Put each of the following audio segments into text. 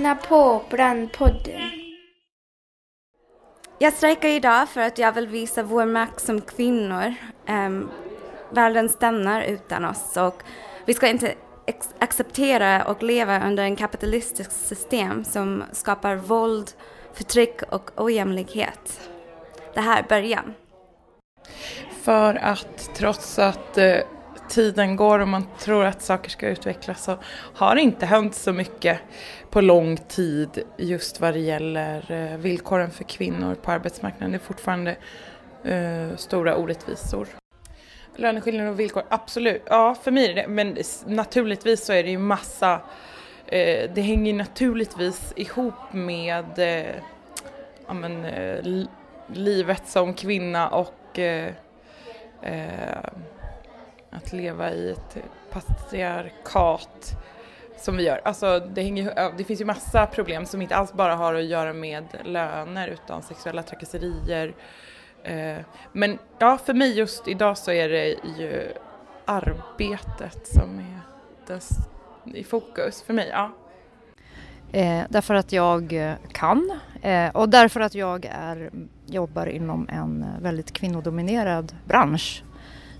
lyssnar på Brandpodden. Jag strejkar idag för att jag vill visa vår makt som kvinnor. Um, världen stannar utan oss och vi ska inte acceptera och leva under en kapitalistisk system som skapar våld, förtryck och ojämlikhet. Det här är början. För att trots att eh, tiden går och man tror att saker ska utvecklas så har det inte hänt så mycket på lång tid just vad det gäller eh, villkoren för kvinnor på arbetsmarknaden. Det är fortfarande eh, stora orättvisor. Löneskillnader och villkor, absolut. Ja, för mig är det Men naturligtvis så är det ju massa, eh, det hänger naturligtvis ihop med eh, ja, men, eh, livet som kvinna och eh, eh, att leva i ett patriarkat som vi gör. Alltså det, hänger, det finns ju massa problem som inte alls bara har att göra med löner utan sexuella trakasserier. Eh, men ja, för mig just idag så är det ju arbetet som är dess, i fokus för mig. Ja. Eh, därför att jag eh, kan eh, och därför att jag är, jobbar inom en väldigt kvinnodominerad bransch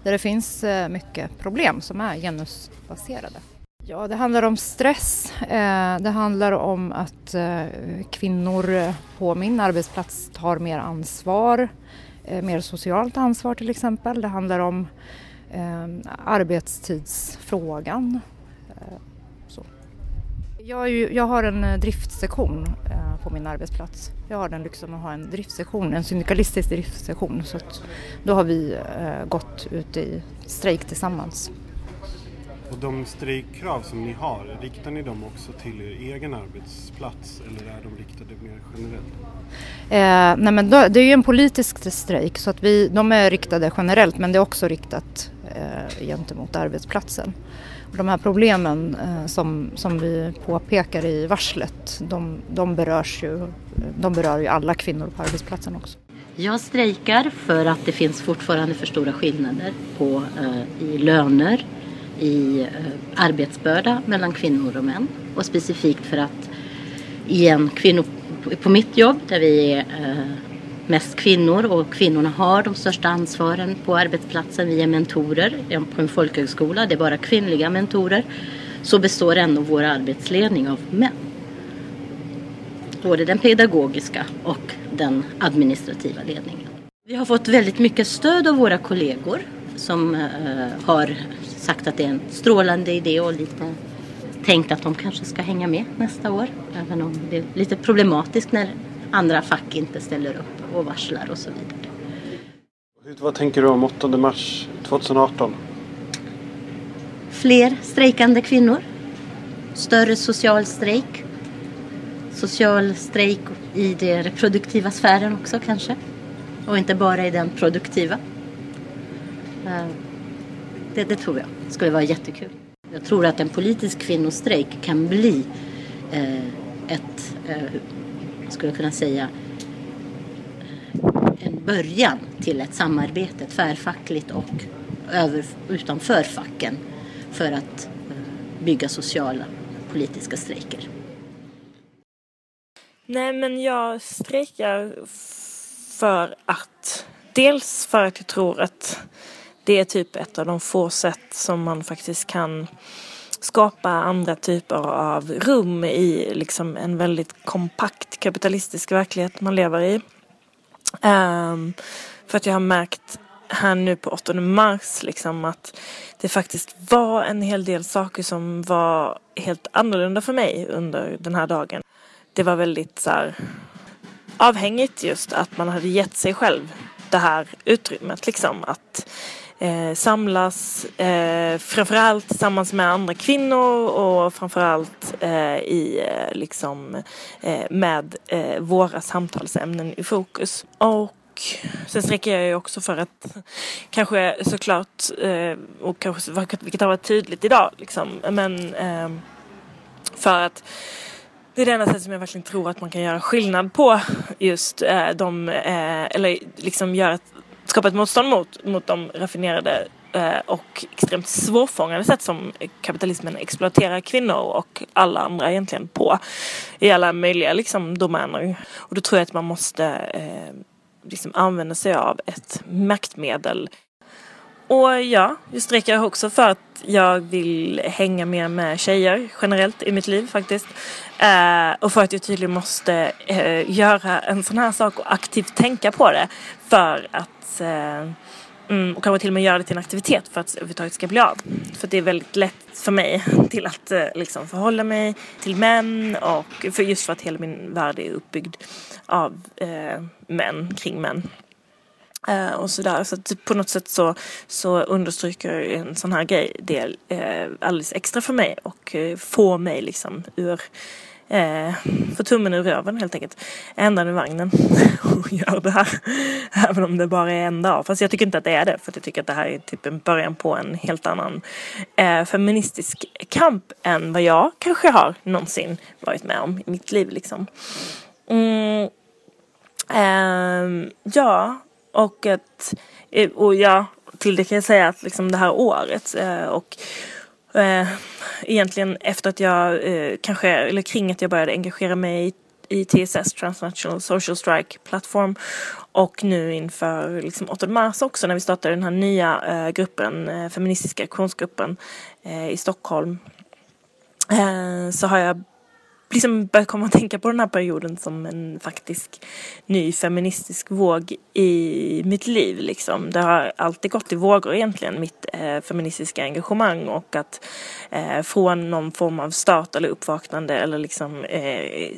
där det finns eh, mycket problem som är genusbaserade. Ja, det handlar om stress. Eh, det handlar om att eh, kvinnor på min arbetsplats tar mer ansvar, mer socialt ansvar till exempel. Det handlar om arbetstidsfrågan. Jag, ju, jag har en driftsektion på min arbetsplats. Jag har den lyxen att ha en driftsektion, en syndikalistisk driftsektion. Så då har vi eh, gått ut i strejk tillsammans. Och de strejkkrav som ni har, riktar ni dem också till er egen arbetsplats eller är de riktade mer generellt? Eh, nej men då, det är ju en politisk strejk så att vi, de är riktade generellt men det är också riktat eh, gentemot arbetsplatsen. De här problemen eh, som, som vi påpekar i varslet, de, de, berörs ju, de berör ju alla kvinnor på arbetsplatsen också. Jag strejkar för att det finns fortfarande för stora skillnader på, eh, i löner, i eh, arbetsbörda mellan kvinnor och män. Och specifikt för att igen, kvinnor på mitt jobb där vi är eh, mest kvinnor och kvinnorna har de största ansvaren på arbetsplatsen. Vi är mentorer på en folkhögskola, det är bara kvinnliga mentorer. Så består ändå vår arbetsledning av män. Både den pedagogiska och den administrativa ledningen. Vi har fått väldigt mycket stöd av våra kollegor som eh, har sagt att det är en strålande idé och lite tänkt att de kanske ska hänga med nästa år. Även om det är lite problematiskt när andra fack inte ställer upp och varslar och så vidare. Vad tänker du om 8 mars 2018? Fler strejkande kvinnor. Större social strejk. Social strejk i den reproduktiva sfären också kanske. Och inte bara i den produktiva. Eh, det, det tror jag skulle vara jättekul. Jag tror att en politisk kvinnostrejk kan bli eh, ett eh, skulle jag kunna säga, eh, en början till ett samarbete tvärfackligt och över, utanför facken för att eh, bygga sociala politiska strejker. Nej, men jag strejkar för att dels för att jag tror att det är typ ett av de få sätt som man faktiskt kan skapa andra typer av rum i liksom en väldigt kompakt kapitalistisk verklighet man lever i. Um, för att jag har märkt här nu på 8 mars liksom att det faktiskt var en hel del saker som var helt annorlunda för mig under den här dagen. Det var väldigt så här, avhängigt just att man hade gett sig själv det här utrymmet liksom att eh, samlas eh, framförallt tillsammans med andra kvinnor och framförallt eh, i eh, liksom eh, med eh, våra samtalsämnen i fokus. Och Sen sträcker jag ju också för att kanske såklart, eh, och kanske, vilket har varit tydligt idag, liksom, men eh, för att det är det enda sättet som jag verkligen tror att man kan göra skillnad på just eh, de, eh, eller liksom göra ett skapa ett motstånd mot, mot de raffinerade eh, och extremt svårfångade sätt som kapitalismen exploaterar kvinnor och alla andra egentligen på i alla möjliga liksom domäner. Och då tror jag att man måste eh, liksom använda sig av ett maktmedel. Och ja, jag strejkar också för att jag vill hänga mer med tjejer generellt i mitt liv faktiskt. Eh, och för att jag tydligen måste eh, göra en sån här sak och aktivt tänka på det för att eh, Mm, och kanske till och med göra det till en aktivitet för att överhuvudtaget ska bli av. För det är väldigt lätt för mig till att eh, liksom förhålla mig till män och för just för att hela min värld är uppbyggd av eh, män, kring män. Eh, och sådär. Så att typ på något sätt så, så understryker en sån här grej det eh, alldeles extra för mig och eh, får mig liksom ur eh, få tummen ur röven helt enkelt. Ändan i vagnen och gör det här. Även om det bara är en dag. Fast jag tycker inte att det är det. För jag tycker att det här är typ en början på en helt annan eh, feministisk kamp än vad jag kanske har någonsin varit med om i mitt liv liksom. Mm. Eh, ja, och att, eh, och ja, till det kan jag säga att liksom det här året eh, och eh, egentligen efter att jag eh, kanske, eller kring att jag började engagera mig i, i TSS, Transnational Social Strike Platform och nu inför liksom 8 mars också när vi startade den här nya eh, gruppen, eh, feministiska aktionsgruppen i Stockholm så har jag liksom börjat komma att tänka på den här perioden som en faktisk ny feministisk våg i mitt liv liksom. Det har alltid gått i vågor egentligen, mitt eh, feministiska engagemang och att eh, från någon form av start eller uppvaknande eller liksom eh,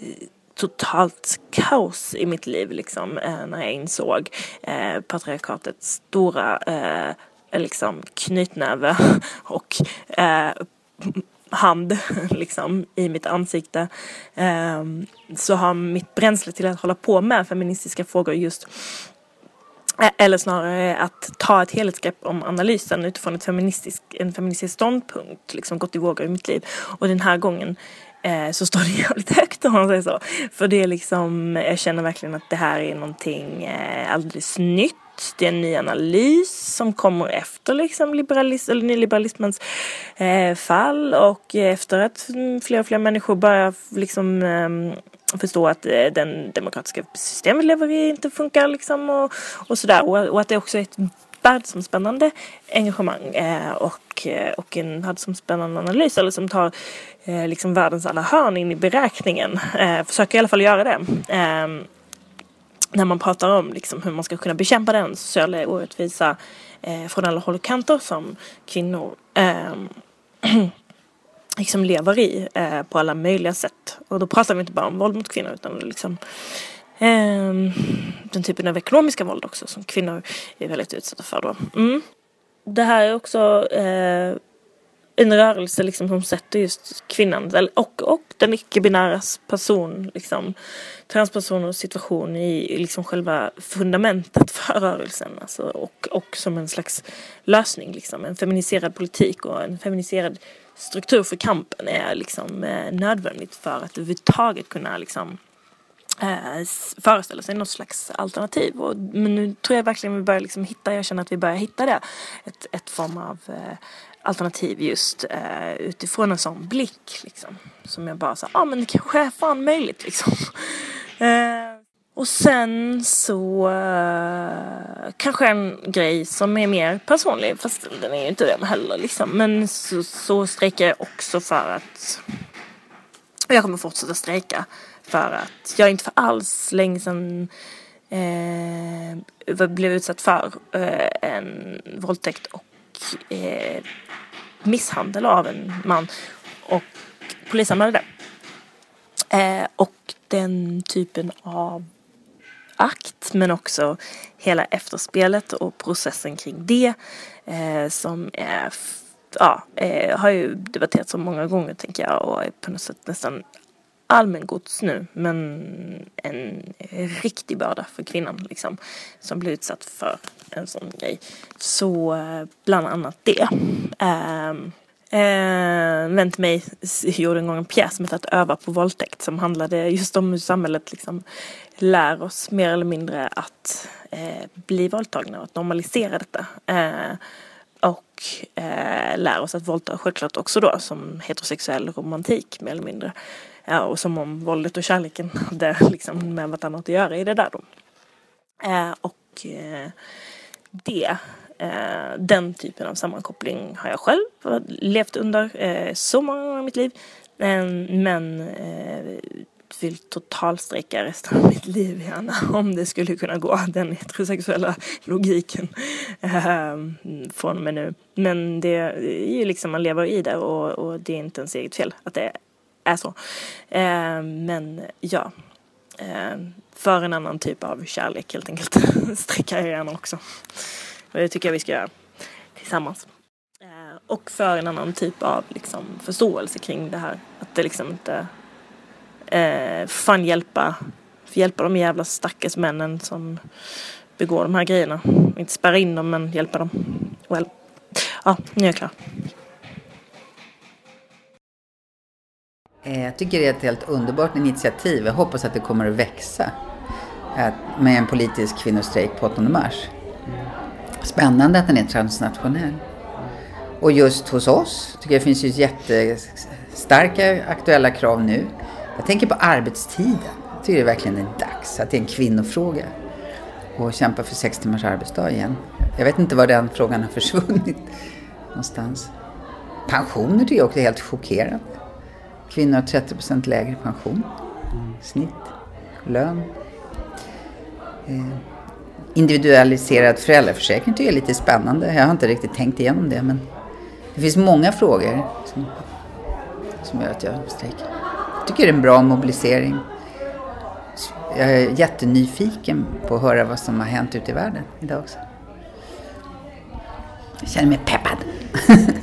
totalt kaos i mitt liv liksom eh, när jag insåg eh, patriarkatets stora eh, liksom knytnäve och eh, hand liksom i mitt ansikte eh, så har mitt bränsle till att hålla på med feministiska frågor just eh, eller snarare att ta ett helhetsgrepp om analysen utifrån ett feministisk, en feministisk ståndpunkt liksom gått i vågor i mitt liv. Och den här gången eh, så står det jävligt högt om man säger så. För det är liksom, jag känner verkligen att det här är någonting eh, alldeles nytt det är en ny analys som kommer efter liksom liberalism, eller nyliberalismens eh, fall och efter att fler och fler människor börjar liksom eh, förstå att eh, den demokratiska systemet lever i inte funkar liksom och, och sådär och, och att det också är ett världsomspännande engagemang eh, och, eh, och en världsomspännande analys eller som tar eh, liksom världens alla hörn in i beräkningen. Eh, försöker i alla fall göra det. Ehm, när man pratar om liksom hur man ska kunna bekämpa den sociala orättvisa eh, från alla håll och kanter som kvinnor eh, liksom lever i eh, på alla möjliga sätt. Och då pratar vi inte bara om våld mot kvinnor utan liksom eh, den typen av ekonomiska våld också som kvinnor är väldigt utsatta för då. Mm. Det här är också eh, en rörelse liksom som sätter just kvinnan och, och den icke-binära person, liksom, transpersoners situation i liksom själva fundamentet för rörelsen. Alltså, och, och som en slags lösning, liksom. en feminiserad politik och en feminiserad struktur för kampen är liksom eh, nödvändigt för att överhuvudtaget kunna liksom eh, föreställa sig något slags alternativ. Och, men nu tror jag verkligen vi börjar liksom hitta, jag känner att vi börjar hitta det, ett, ett form av eh, alternativ just eh, utifrån en sån blick liksom. Som jag bara sa, ja ah, men det kanske är fan möjligt liksom. eh, och sen så eh, kanske en grej som är mer personlig, fast den är ju inte det heller liksom. Men så, så strejkar jag också för att jag kommer fortsätta strejka för att jag inte för alls länge sedan eh, blev utsatt för eh, en våldtäkt och eh, misshandel av en man och polisanmälde det. Eh, och den typen av akt men också hela efterspelet och processen kring det eh, som är ja, eh, har ju debatterats så många gånger tänker jag och är på något sätt nästan allmängods nu men en riktig börda för kvinnan liksom som blir utsatt för en sån grej. Så eh, bland annat det. Um, Eh, vän till mig gjorde en gång en pjäs som hette Att öva på våldtäkt som handlade just om hur samhället liksom lär oss mer eller mindre att eh, bli våldtagna och att normalisera detta. Eh, och eh, lär oss att våldta självklart också då som heterosexuell romantik mer eller mindre. Ja, och som om våldet och kärleken hade liksom med vartannat att göra i det där då. Eh, och eh, det, eh, den typen av sammankoppling har jag själv levt under eh, så många gånger i mitt liv. Eh, men eh, vill totalstrejka resten av mitt liv gärna om det skulle kunna gå, den heterosexuella logiken eh, från och med nu. Men det är ju liksom, man lever i det och, och det är inte ens eget fel att det är så. Eh, men ja, eh, för en annan typ av kärlek helt enkelt sträcker jag gärna också. Och det tycker jag vi ska göra tillsammans. Eh, och för en annan typ av liksom, förståelse kring det här. Att det liksom inte eh, fan hjälpa, hjälpa de jävla stackars männen som begår de här grejerna. Inte spärra in dem men hjälpa dem. Well. Ja, nu är jag klar. Eh, jag tycker det är ett helt underbart initiativ. Jag hoppas att det kommer att växa. Med en politisk kvinnostrejk på 8 mars. Spännande att den är transnationell. Och just hos oss tycker jag det finns ju jättestarka aktuella krav nu. Jag tänker på arbetstiden. Jag tycker det verkligen är dags att det är en kvinnofråga. Och kämpa för sex timmars arbetsdag igen. Jag vet inte var den frågan har försvunnit någonstans. Pensioner tycker jag också är helt chockerande. Kvinnor har 30 procent lägre pension. Snitt. Lön. Eh, individualiserad föräldraförsäkring tycker jag är lite spännande. Jag har inte riktigt tänkt igenom det men det finns många frågor som, som gör att jag strejkar. Jag tycker det är en bra mobilisering. Jag är jättenyfiken på att höra vad som har hänt ute i världen idag också. Jag känner mig peppad.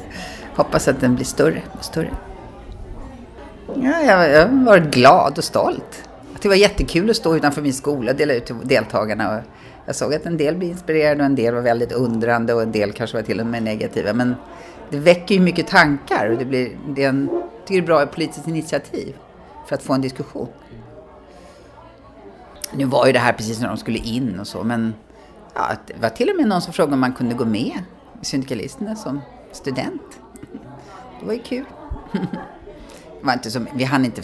Hoppas att den blir större och större. Ja, jag, har varit glad och stolt. det var jättekul att stå utanför min skola och dela ut till deltagarna. jag såg att en del blev inspirerade och en del var väldigt undrande och en del kanske var till och med negativa. Men det väcker ju mycket tankar och det, blir, det är en, jag tycker det är bra politiskt initiativ för att få en diskussion. Nu var ju det här precis när de skulle in och så, men ja, det var till och med någon som frågade om man kunde gå med i Syndikalisterna som student. Det var ju kul. Var inte så, vi hann inte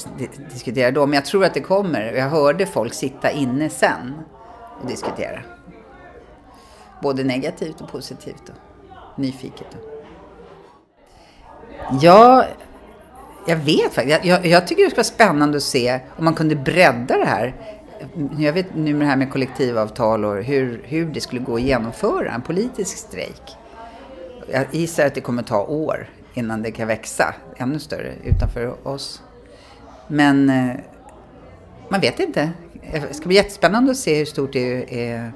diskutera då, men jag tror att det kommer. Jag hörde folk sitta inne sen och diskutera. Både negativt och positivt och nyfiket. Ja, jag vet faktiskt. Jag, jag, tycker det skulle vara spännande att se om man kunde bredda det här. Jag vet nu med det här med kollektivavtal och hur, hur det skulle gå att genomföra en politisk strejk. Jag gissar att det kommer ta år innan det kan växa ännu större utanför oss. Men eh, man vet inte. Det ska bli jättespännande att se hur stort det är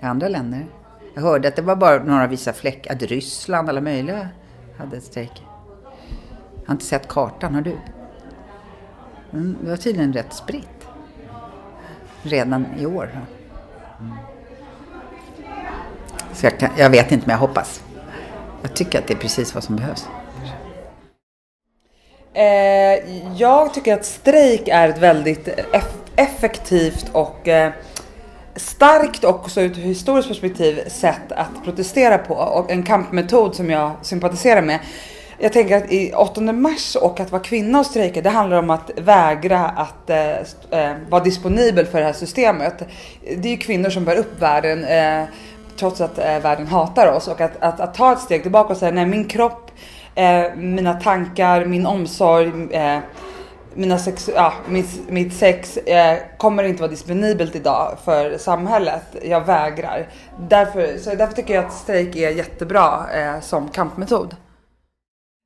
i andra länder. Jag hörde att det var bara några vissa fläckar, att Ryssland, alla möjliga, hade strejk. Jag har inte sett kartan, har du? Mm, det var tydligen rätt spritt. Redan i år. Så jag, kan, jag vet inte, men jag hoppas. Jag tycker att det är precis vad som behövs. Eh, jag tycker att strejk är ett väldigt eff effektivt och eh, starkt också ur ett historiskt perspektiv sätt att protestera på och en kampmetod som jag sympatiserar med jag tänker att i 8 mars och att vara kvinna och strejka, det handlar om att vägra att eh, eh, vara disponibel för det här systemet. Det är ju kvinnor som bär upp världen eh, trots att eh, världen hatar oss och att, att, att, ta ett steg tillbaka och säga nej min kropp, eh, mina tankar, min omsorg, eh, mina sex, ja, mitt, mitt sex eh, kommer inte vara disponibelt idag för samhället. Jag vägrar. Därför, så därför tycker jag att strejk är jättebra eh, som kampmetod.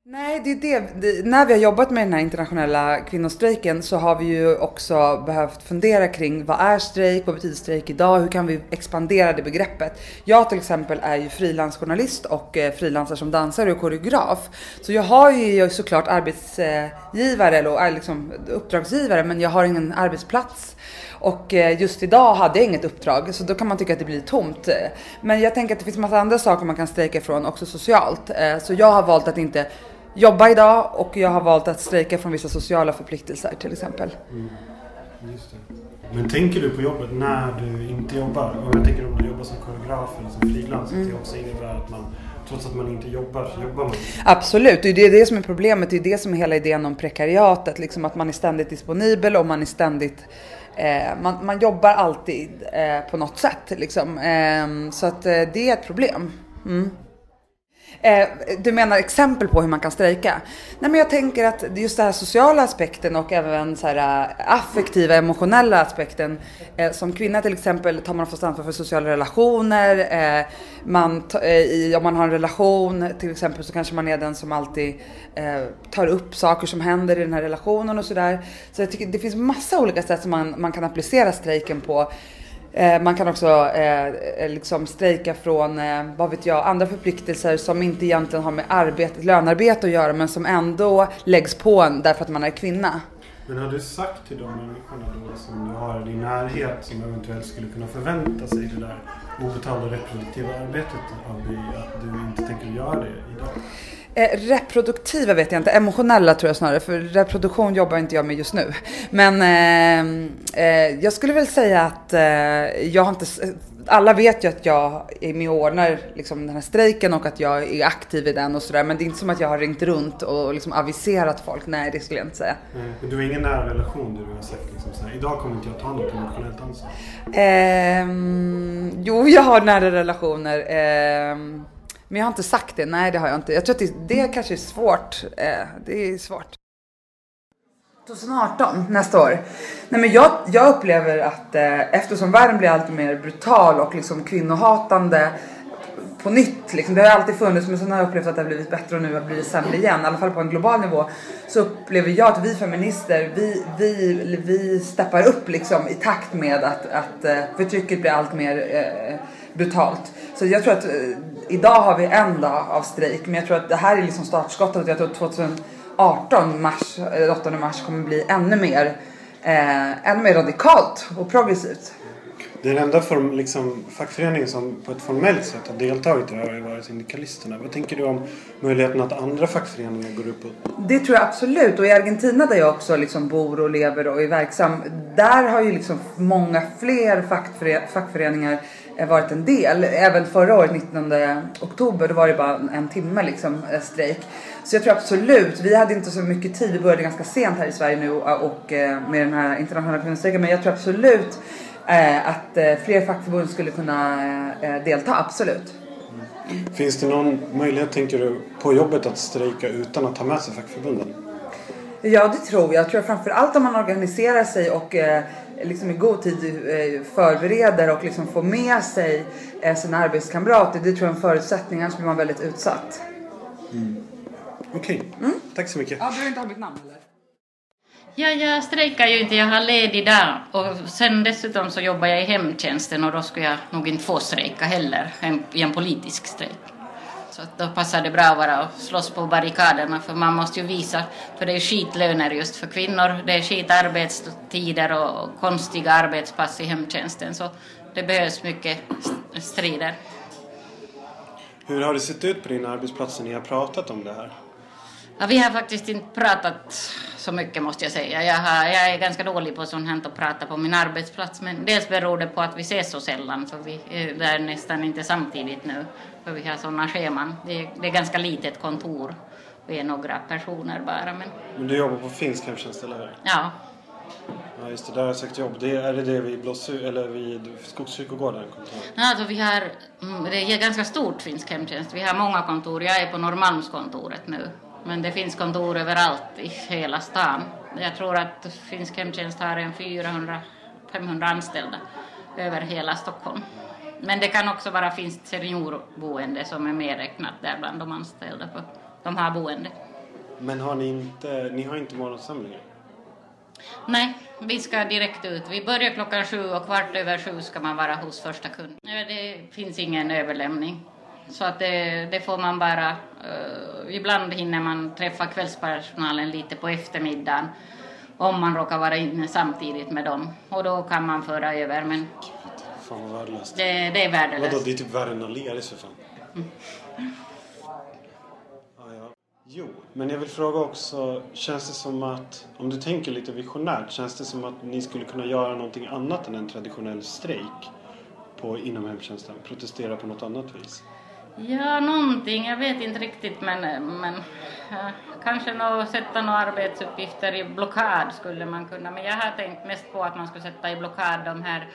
Nej, det är det. det. När vi har jobbat med den här internationella kvinnostrejken så har vi ju också behövt fundera kring vad är strejk? Vad betyder strejk idag? Hur kan vi expandera det begreppet? Jag till exempel är ju frilansjournalist och eh, frilansar som dansare och koreograf. Så jag har ju såklart arbetsgivare eller liksom uppdragsgivare men jag har ingen arbetsplats. Och eh, just idag hade jag inget uppdrag så då kan man tycka att det blir tomt. Men jag tänker att det finns massa andra saker man kan strejka ifrån också socialt. Eh, så jag har valt att inte jobba idag och jag har valt att strejka från vissa sociala förpliktelser till exempel. Mm. Men tänker du på jobbet när du inte jobbar? Och jag tänker om du jobbar som koreograf eller som frilans, mm. det också innebär att man trots att man inte jobbar så jobbar man. Absolut, det är det som är problemet. Det är det som är hela idén om prekariatet. Liksom att man är ständigt disponibel och man är ständigt eh, man, man jobbar alltid eh, på något sätt. Liksom. Eh, så att eh, det är ett problem. Mm. Eh, du menar exempel på hur man kan strejka? Nej men jag tänker att just den här sociala aspekten och även så här eh, affektiva, emotionella aspekten. Eh, som kvinna till exempel tar man oftast ansvar för sociala relationer. Eh, man eh, i, om man har en relation till exempel så kanske man är den som alltid eh, tar upp saker som händer i den här relationen och sådär. Så jag tycker det finns massa olika sätt som man, man kan applicera strejken på. Eh, man kan också eh, eh, liksom strejka från, eh, vad vet jag, andra förpliktelser som inte egentligen har med arbete, lönarbete att göra men som ändå läggs på en därför att man är kvinna. Men har du sagt till de människorna då som du har i din närhet som eventuellt skulle kunna förvänta sig det där obetalda reproduktiva arbetet av dig att du inte tänker göra det idag? Eh, reproduktiva vet jag inte, emotionella tror jag snarare, för reproduktion jobbar inte jag med just nu. Men eh, eh, jag skulle väl säga att eh, jag har inte, alla vet ju att jag är med och ordnar liksom, den här strejken och att jag är aktiv i den och sådär. Men det är inte som att jag har ringt runt och liksom aviserat folk, nej det skulle jag inte säga. Mm. Men du har ingen nära relation du har sagt liksom så här, idag kommer inte jag ta något emotionellt ansvar? Ehm, jo, jag har nära relationer. Men jag har inte sagt det. Nej, det har jag inte. Jag tror att det, det kanske är svårt. Eh, det är svårt. 2018, nästa år. Nej, men jag, jag upplever att eh, eftersom världen blir allt mer brutal och liksom kvinnohatande på nytt. Liksom. Det har alltid funnits men sen har jag upplevt att det har blivit bättre och nu har det blivit sämre igen. I alla fall på en global nivå. Så upplever jag att vi feminister, vi, vi, vi steppar upp liksom i takt med att, att eh, förtrycket blir allt mer eh, brutalt. Så jag tror att eh, idag har vi en dag av strejk men jag tror att det här är liksom startskottet. Jag tror att 2018, mars, 8 mars kommer bli ännu mer, ännu mer radikalt och progressivt. Den enda form, liksom, fackföreningen som på ett formellt sätt har deltagit i det här har varit Syndikalisterna. Vad tänker du om möjligheten att andra fackföreningar går upp och... Det tror jag absolut. Och i Argentina där jag också liksom bor och lever och är verksam. Där har ju liksom många fler fackföreningar varit en del. Även förra året 19 oktober då var det bara en timme liksom strejk. Så jag tror absolut, vi hade inte så mycket tid. Vi började ganska sent här i Sverige nu och med den här internationella kvinnostrejken. Men jag tror absolut eh, att eh, fler fackförbund skulle kunna eh, delta, absolut. Mm. Finns det någon möjlighet, tänker du, på jobbet att strejka utan att ta med sig fackförbunden? Ja, det tror jag. Jag tror framförallt om man organiserar sig och eh, liksom i god tid eh, förbereder och liksom får med sig eh, sina arbetskamrater. Det tror jag är en förutsättning, annars blir man väldigt utsatt. Mm. Okej, okay. mm. tack så mycket. Ja, du har inte har mitt namn eller? Ja, jag strejkar ju inte, jag har ledig dag och sen dessutom så jobbar jag i hemtjänsten och då skulle jag nog inte få strejka heller i en politisk strejk. Så då passar det bra att vara och slåss på barrikaderna för man måste ju visa, för det är skitlöner just för kvinnor, det är skitarbetstider och konstiga arbetspass i hemtjänsten så det behövs mycket strider. Hur har det sett ut på din arbetsplats när ni har pratat om det här? Ja, vi har faktiskt inte pratat så mycket måste jag säga. Jag, har, jag är ganska dålig på sånt här att prata på min arbetsplats. Men dels beror det på att vi ses så sällan för vi är där nästan inte samtidigt nu. För vi har sådana scheman. Det är, det är ganska litet kontor. Vi är några personer bara. Men, men du jobbar på finsk hemtjänst eller hur? Ja. Ja just det, där har jag sökt jobb. Det, är det det vid, eller vid Skogskyrkogården? Ja, alltså vi har, mm, det är ganska stort finsk hemtjänst. Vi har många kontor. Jag är på Norrmalmskontoret nu. Men det finns kontor överallt i hela stan. Jag tror att finsk hemtjänst har en 400-500 anställda över hela Stockholm. Men det kan också vara finskt seniorboende som är medräknat där bland de anställda för de har boende. Men har ni inte, ni har inte morgonsamlingar? Nej, vi ska direkt ut. Vi börjar klockan sju och kvart över sju ska man vara hos första kunden. Det finns ingen överlämning. Så att det, det får man bara... Uh, ibland hinner man träffa kvällspersonalen lite på eftermiddagen om man råkar vara inne samtidigt med dem. Och då kan man föra över, men... Fan vad värdelöst. Det, det är värdelöst. Vadå, det är typ värre än Aleris för fan. Mm. Ah, ja. Jo, men jag vill fråga också, känns det som att, om du tänker lite visionärt, känns det som att ni skulle kunna göra någonting annat än en traditionell strejk på, inom hemtjänsten? Protestera på något annat vis? Ja, någonting. Jag vet inte riktigt men, men ja, kanske nå, sätta några arbetsuppgifter i blockad skulle man kunna. Men jag har tänkt mest på att man skulle sätta i blockad de här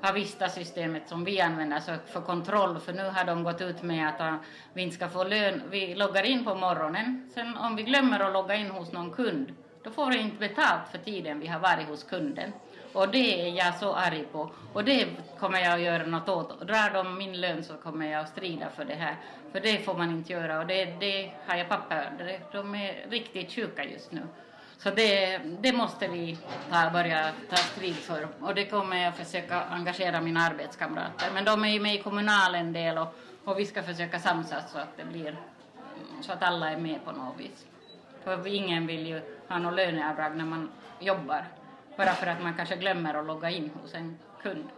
Avista-systemet som vi använder så för kontroll, för nu har de gått ut med att ah, vi inte ska få lön. Vi loggar in på morgonen, sen om vi glömmer att logga in hos någon kund, då får vi inte betalt för tiden vi har varit hos kunden. Och det är jag så arg på. Och det kommer jag att göra något åt. Drar de min lön så kommer jag att strida för det här. För det får man inte göra och det, det har jag papper. De är riktigt sjuka just nu. Så det, det måste vi ta, börja ta strid för och det kommer jag försöka engagera mina arbetskamrater. Men de är ju med i kommunalen del och, och vi ska försöka samsas så att det blir så att alla är med på något vis. För ingen vill ju ha något löneavdrag när man jobbar bara för att man kanske glömmer att logga in hos en kund.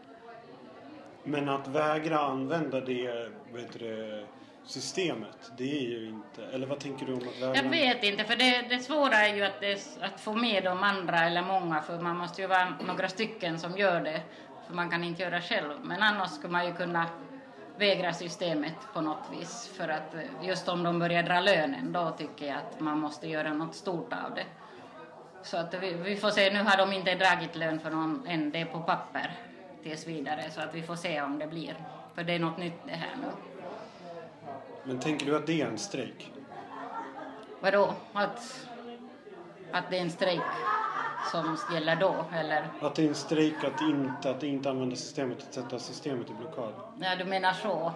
Men att vägra använda det, vet du, systemet, det är ju inte... Eller vad tänker du om att vägra? Jag vet inte, för det, det svåra är ju att, det, att få med de andra eller många, för man måste ju vara några stycken som gör det, för man kan inte göra själv. Men annars skulle man ju kunna vägra systemet på något vis, för att just om de börjar dra lönen, då tycker jag att man måste göra något stort av det. Så att vi, vi får se, nu har de inte dragit lön för någon än, det är på papper tills vidare, så att vi får se om det blir. För det är något nytt det här nu. Men tänker du att det är en strejk? Vadå? Att, att det är en strejk som gäller då, eller? Att det är en strejk att inte, att inte använda systemet, att sätta systemet i blockad? Ja, du menar så.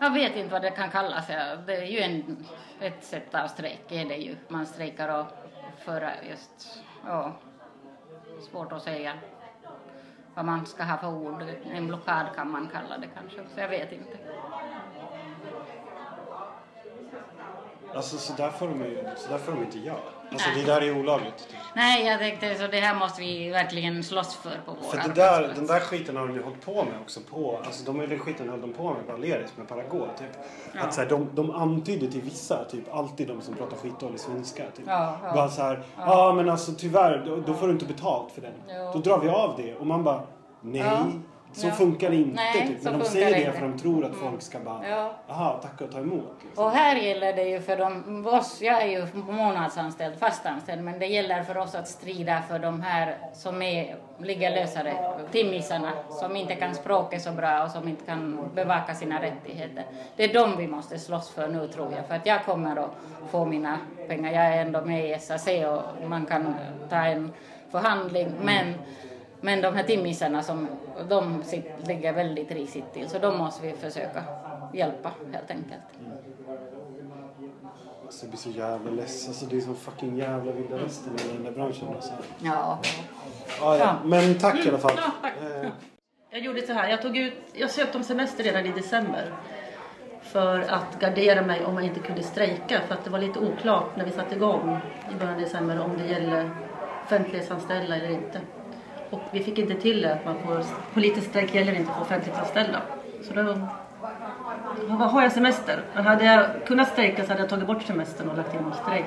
Jag vet inte vad det kan kallas. Det är ju en, ett sätt av strejk, är det ju. Man strejkar och för just, ja, svårt att säga vad man ska ha för ord. En blockad kan man kalla det kanske, så jag vet inte. Alltså så där får de ju så där får de inte göra. Alltså Nej. det där är olagligt. Typ. Nej, jag tänkte så det här måste vi verkligen slåss för på vår För det där, den där skiten har de ju hållit på med också på, alltså de, den skiten höll de på med på Aleris med Paragon typ. Ja. Att så här, de, de antyder till vissa, typ alltid de som pratar skitdålig svenska typ. Ja, ja. Bara så här, ja ah, men alltså tyvärr, då, då, får du inte betalt för den. Jo. Då drar vi av det och man bara, nej. Så ja. funkar det inte. Nej, typ. Men de säger det, det för de tror att mm. folk ska bara, ja. aha, tacka och ta emot. Liksom. Och här gäller det ju för de, oss, jag är ju månadsanställd, fastanställd, men det gäller för oss att strida för de här som är, ligger lösare, timmisarna, som inte kan språket så bra och som inte kan bevaka sina rättigheter. Det är de vi måste slåss för nu tror jag, för att jag kommer att få mina pengar. Jag är ändå med i SAC och man kan ta en förhandling, men men de här timmisarna som, de ligger väldigt risigt till så de måste vi försöka hjälpa helt enkelt. Alltså, jag blir så jävla ledsen. Alltså, det är så fucking jävla vilda västern i den där branschen. Alltså. Ja. ja, ja. Men tack i alla fall. Ja, tack. Eh. Jag gjorde så här. Jag, tog ut, jag sökte om semester redan i december. För att gardera mig om jag inte kunde strejka. För att det var lite oklart när vi satte igång i början av december om det gäller offentlighetsanställda eller inte. Och vi fick inte till det att man får, politisk strejk gäller inte för offentliganställda. Så då har jag semester. Men hade jag kunnat strejka så hade jag tagit bort semestern och lagt in strejk.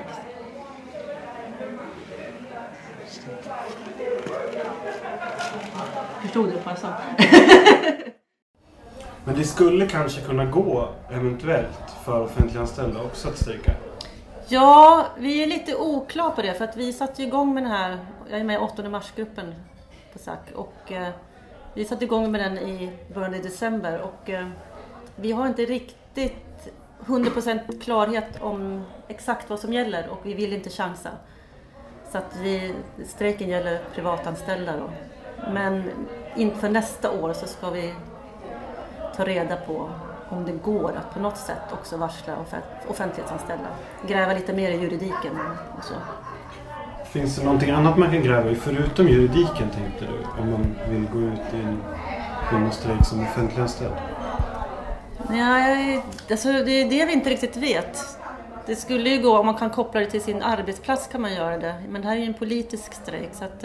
Förstod du vad jag sa? Men det skulle kanske kunna gå eventuellt för offentliganställda också att strejka? Ja, vi är lite oklara på det för att vi satte igång med den här, jag är med i 8 mars-gruppen på SAC. Och, eh, vi satte igång med den i början av december och eh, vi har inte riktigt 100% klarhet om exakt vad som gäller och vi vill inte chansa. Så att vi, strejken gäller privatanställda då. Men inför nästa år så ska vi ta reda på om det går att på något sätt också varsla offentlighetsanställda. Gräva lite mer i juridiken och så. Finns det någonting annat man kan gräva i förutom juridiken tänkte du? Om man vill gå ut i en kvinnostrejk som offentliganställd? Nej, alltså det är det vi inte riktigt vet. Det skulle ju gå, om man kan koppla det till sin arbetsplats kan man göra det. Men det här är ju en politisk strejk så att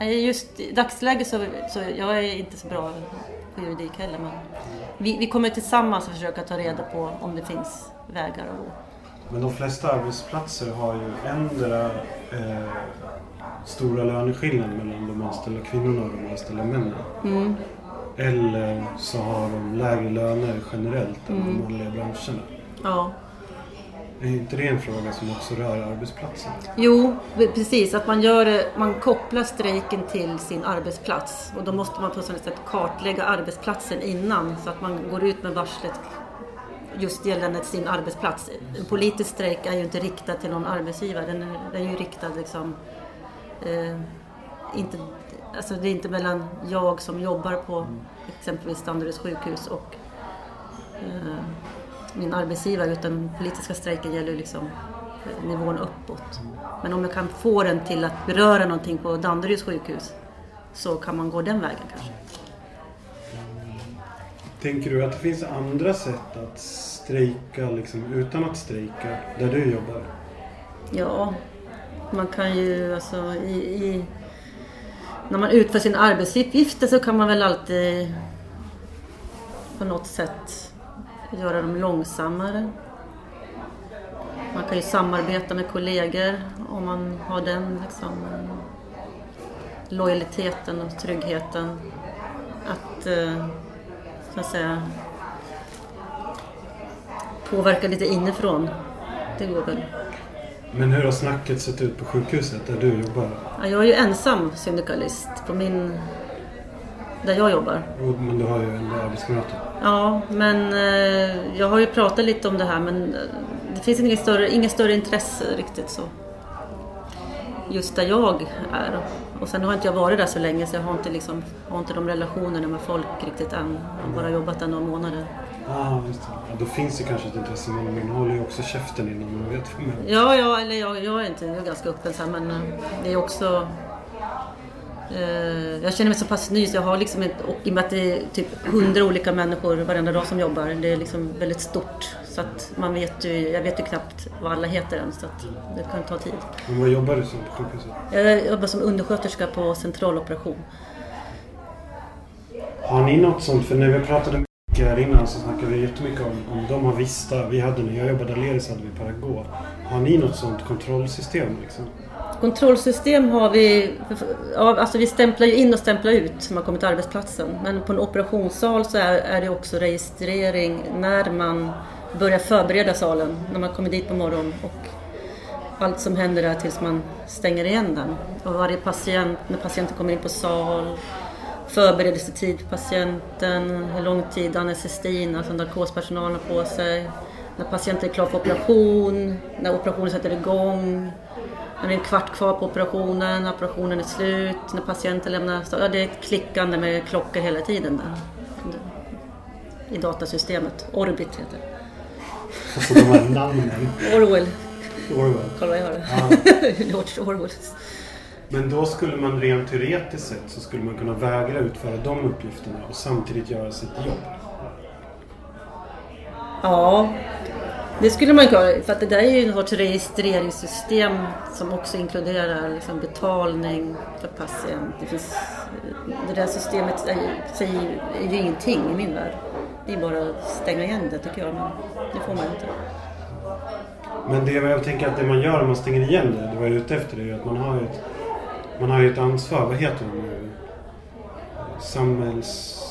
eh, just i dagsläget så, så jag är inte så bra på juridik heller. Men vi, vi kommer tillsammans att försöka ta reda på om det finns vägar att gå. Men de flesta arbetsplatser har ju ändra eh, stora löneskillnader mellan de anställda kvinnorna och de anställda männen. Mm. Eller så har de lägre löner generellt än de Mm. vanliga branscherna. Ja. Är inte det en fråga som också rör arbetsplatsen? Jo, precis. Att man, gör, man kopplar strejken till sin arbetsplats. Och då måste man på sådant sätt kartlägga arbetsplatsen innan så att man går ut med varslet just gällande sin arbetsplats. En politisk strejk är ju inte riktad till någon arbetsgivare. Den är, den är ju riktad liksom... Eh, inte, alltså det är inte mellan jag som jobbar på exempelvis Danderyds sjukhus och eh, min arbetsgivare utan den politiska strejken gäller ju liksom nivån uppåt. Men om jag kan få den till att beröra någonting på Danderyds sjukhus så kan man gå den vägen kanske. Tänker du att det finns andra sätt att strejka liksom, utan att strejka där du jobbar? Ja, man kan ju alltså i, i när man utför sina arbetsuppgifter så kan man väl alltid på något sätt göra dem långsammare. Man kan ju samarbeta med kollegor om man har den liksom, lojaliteten och tryggheten. Att, eh, så att säga, påverka lite inifrån. Det går väl. Men hur har snacket sett ut på sjukhuset där du jobbar? Ja, jag är ju ensam syndikalist på min... där jag jobbar. Men du har ju ändå arbetskamrater. Ja, men eh, jag har ju pratat lite om det här men eh, det finns inget större, inget större intresse riktigt så. Just där jag är. Och sen har inte jag varit där så länge så jag har inte, liksom, har inte de relationerna med folk riktigt än. Jag har bara jobbat där några månader. Ah, just det. Ja, då finns det kanske ett intresse men man håller ju också käften innan man vet vem. Ja, ja eller jag, jag är inte, jag är ganska öppen så här, men eh, det är också... Eh, jag känner mig så pass ny så jag har liksom inte, och i och med att det är typ hundra olika människor varenda dag som jobbar, det är liksom väldigt stort. Så att man vet ju, jag vet ju knappt vad alla heter än så att det kan ta tid. Men vad jobbar du som på sjukhuset? Jag jobbar som undersköterska på centraloperation. Har ni något sånt? För när vi pratade mycket här innan så snackade vi jättemycket om, om de har Vista. Vi hade när jag jobbade Aleris hade vi Parago. Har ni något sånt kontrollsystem liksom? Kontrollsystem har vi, alltså vi stämplar ju in och stämplar ut när man kommer till arbetsplatsen. Men på en operationssal så är, är det också registrering när man börjar förbereda salen, när man kommer dit på morgonen och allt som händer där tills man stänger igen den. Och varje patient, när patienten kommer in på sal, förberedelsetid för patienten, hur lång tid anestestin, alltså narkospersonalen har på sig, när patienten är klar för operation, när operationen sätter igång, när det är en kvart kvar på operationen, operationen är slut, när patienten lämnar... Ja, det är ett klickande med klockor hela tiden där. I datasystemet. Orbit heter det. Alltså de här namnen. Orwell. Orwell. Kolla vad jag har. George Orwell. Men då skulle man rent teoretiskt sett så skulle man kunna vägra utföra de uppgifterna och samtidigt göra sitt jobb. Ja, det skulle man kunna För att det där är ju något registreringssystem som också inkluderar liksom betalning för patient. Det, finns, det där systemet är, säger ju ingenting i min värld. Det är bara att stänga igen det tycker jag, men det får man ju inte. Men det jag tänker att det man gör om man stänger igen det, det var jag ute efter, det är ju att man har ju ett, man har ju ett ansvar. Vad heter det nu? Samhälls...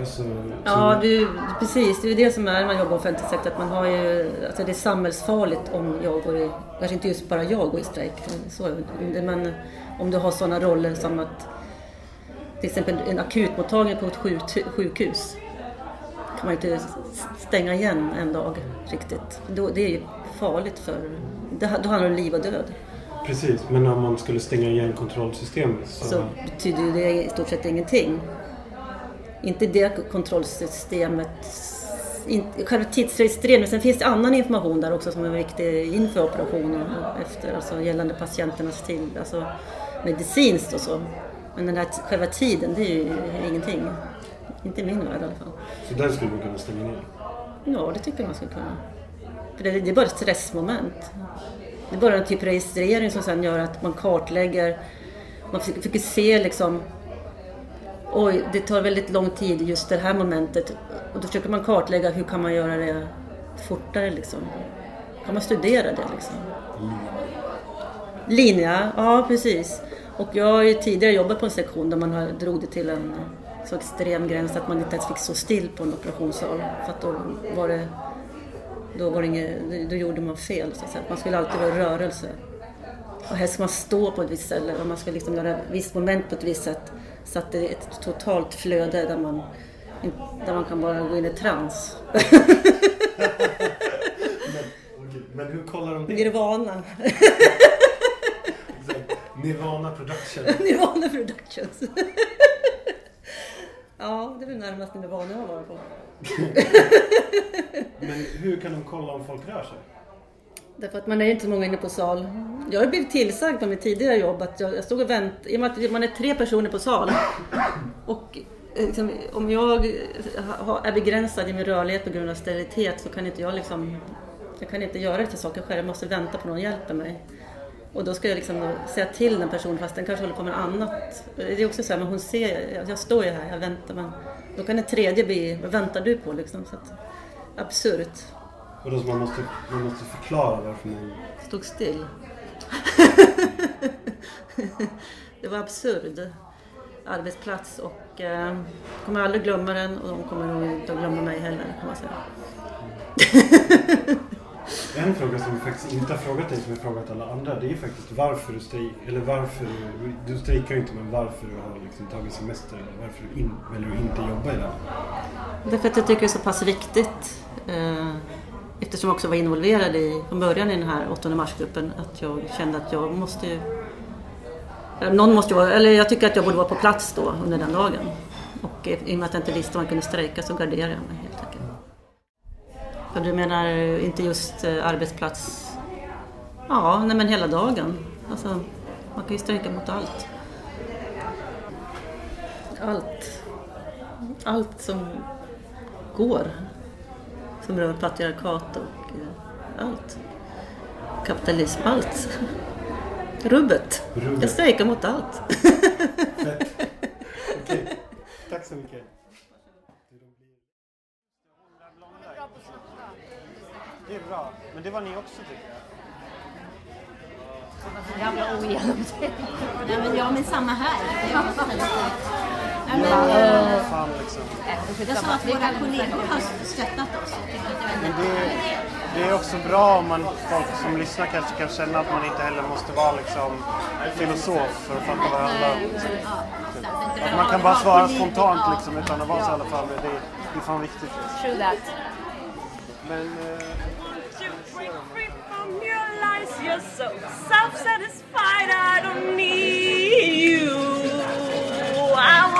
Alltså, Ja, du, precis. Det är ju det som är när man jobbar i offentlig sektor. Att man har ju, alltså det är samhällsfarligt om jag går i, kanske inte just bara jag går i strejk, så, men om du har sådana roller som att till exempel en akutmottagning på ett sjuk- sjukhus kan man inte stänga igen en dag riktigt. Då, det är ju farligt för, det, då handlar det om liv och död. Precis, men om man skulle stänga igen kontrollsystemet så... så betyder ju det i stort sett ingenting. Inte det kontrollsystemet, inte, själva tidsregistreringen, sen finns det annan information där också som är viktig inför operationen och efter, alltså gällande patienternas till, alltså medicinskt och så. Men den här själva tiden, det är ju ingenting. Inte i min värld i alla fall. Så den skulle man kunna stänga ner? Ja, det tycker jag man skulle kunna. För det, det är bara ett stressmoment. Det är bara en typ registrering som sen gör att man kartlägger, man försöker se liksom Oj, det tar väldigt lång tid just det här momentet. Och då försöker man kartlägga hur kan man göra det fortare liksom. Kan man studera det liksom? Linja, ja precis. Och jag har ju tidigare jobbat på en sektion där man har drog det till en så extrem gräns att man inte ens fick stå still på en operationssal. För att då var det, då var det inget, då gjorde man fel så att säga. Man skulle alltid vara i rörelse. Och helst ska man stå på ett visst ställe och man ska liksom göra ett visst moment på ett visst sätt. Så att det är ett totalt flöde där man, där man kan bara gå in i trans. Men hur kollar de det? Nirvana. Nirvana Production. Nirvana Productions. ja, det är väl närmast Nirvana jag har varit på. Men hur kan de kolla om folk rör sig? Därför att man är inte så många inne på sal. Jag har blivit tillsagd på mitt tidigare jobb att jag, jag stod och väntade, i och med att man är tre personer på sal. Och eh, liksom, om jag eh, är begränsad i min rörlighet på grund av sterilitet så kan inte jag liksom, jag kan inte göra vissa saker själv. Jag måste vänta på någon hjälper mig. Och då ska jag liksom säga till den personen fast den kanske håller på med något annat. Eh, det är också så här, men hon ser, jag, jag står ju här, jag väntar men då kan en tredje bli, vad väntar du på liksom? Så att, absurt. Och då så man måste, man måste förklara varför man... Stod still. det var absurd arbetsplats och eh, jag kommer aldrig glömma den och de kommer nog inte att glömma mig heller kan man säga. En fråga som vi faktiskt inte har frågat dig som har frågat alla andra det är faktiskt varför du strejkar. Eller varför du... Du strejkar inte men varför du har liksom tagit semester. Eller varför du in, väljer att inte jobba idag. Därför att jag tycker det är så pass viktigt eh, eftersom jag också var involverad i, från början i den här 8 mars-gruppen att jag kände att jag måste ju någon måste vara, eller jag tycker att jag borde vara på plats då under den dagen. Och i och med att jag inte visste om man kunde strejka så garderade jag mig helt enkelt. För du menar inte just eh, arbetsplats? Ja, nej men hela dagen. Alltså, man kan ju strejka mot allt. Allt. Allt som går. Som rör patriarkat och eh, allt. Kapitalism, allt. Rubbet. Rubbet. Jag strejkar mot allt. Okej, tack så mycket. Det är bra, men det var ni också tycker jag. Jävla ogenomtänkt. Nej men ja men samma här. Men, Ja, eh, fan liksom. jag sa att våra kollegor har stöttat oss. Men det, det är också bra om man, folk som lyssnar kanske kan känna att man inte heller måste vara liksom filosof för att fatta vad det handlar om. Att man kan bara svara spontant liksom utan att vara så i alla fall. Det, det är fan viktigt. True that. Men... eh,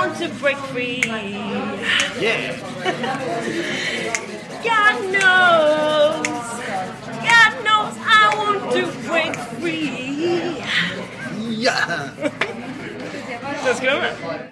want to break free. Yeah! God knows, God knows I want to break free. Yeah. Det ska jag med.